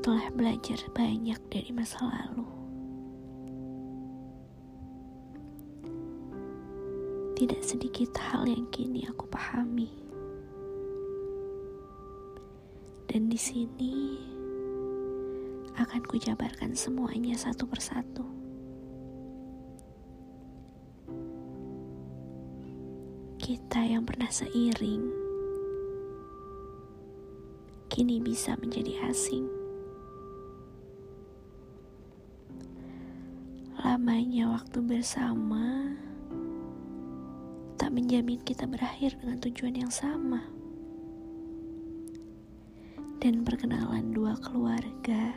telah belajar banyak dari masa lalu. Tidak sedikit hal yang kini aku pahami. Dan di sini akan kujabarkan semuanya satu persatu. Kita yang pernah seiring kini bisa menjadi asing. Lamanya waktu bersama tak menjamin kita berakhir dengan tujuan yang sama. Dan perkenalan dua keluarga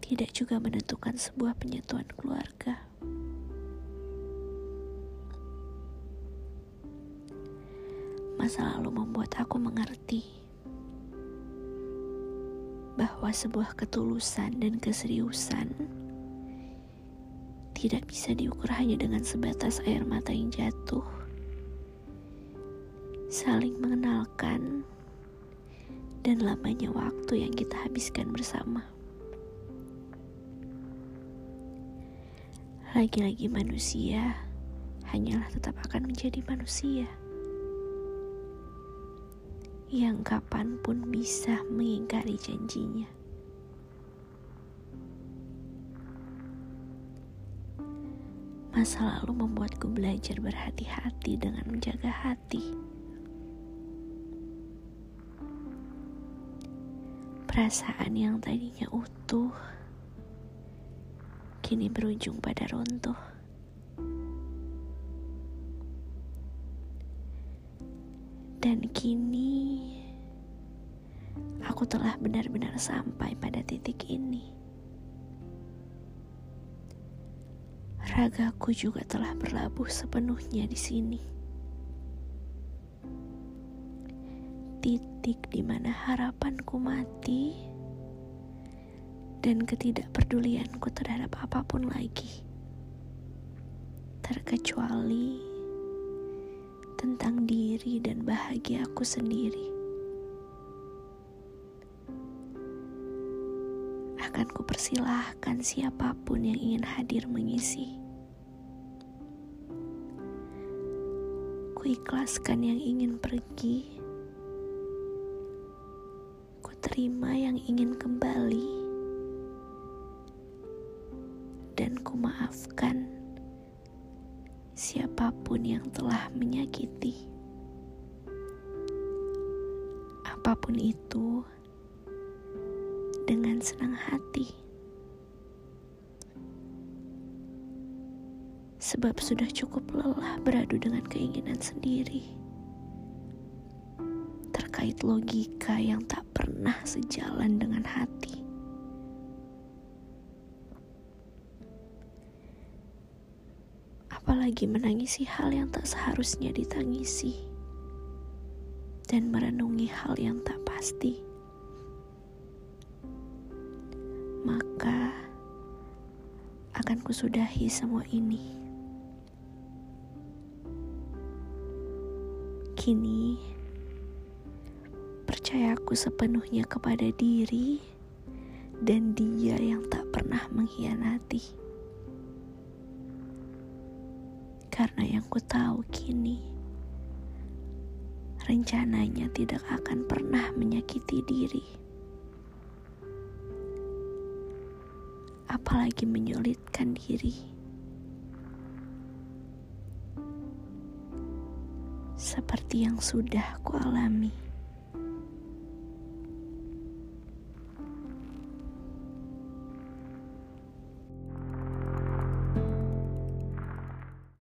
tidak juga menentukan sebuah penyatuan keluarga. Masa lalu membuat aku mengerti bahwa sebuah ketulusan dan keseriusan tidak bisa diukur hanya dengan sebatas air mata yang jatuh, saling mengenalkan, dan lamanya waktu yang kita habiskan bersama. Lagi-lagi manusia hanyalah tetap akan menjadi manusia yang kapan pun bisa mengingkari janjinya. Masa lalu membuatku belajar berhati-hati dengan menjaga hati. Perasaan yang tadinya utuh kini berujung pada runtuh. Dan kini aku telah benar-benar sampai pada titik ini. Ragaku juga telah berlabuh sepenuhnya di sini. Titik di mana harapanku mati dan ketidakpedulianku terhadap apa pun lagi, terkecuali tentang diri dan bahagia aku sendiri. Akan kupersilahkan siapa pun yang ingin hadir mengisi. Kuikhlaskan yang ingin pergi. Ku terima yang ingin kembali dan kumaafkan siapa pun yang telah menyakiti. Apa pun itu, dengan senang hati. Sebab sudah cukup lelah beradu dengan keinginan sendiri. Terkait logika yang tak pernah sejalan dengan hati. apalagi menangisi hal yang tak seharusnya ditangisi, dan merenungi hal yang tak pasti, akan kusudahi semua ini. Kini, percayaku sepenuhnya kepada diri dan dia yang tak pernah mengkhianati. Karena yang ku tahu kini, rencananya tidak akan pernah menyakiti diri. Apalagi menyulitkan diri. Seperti yang sudah ku alami.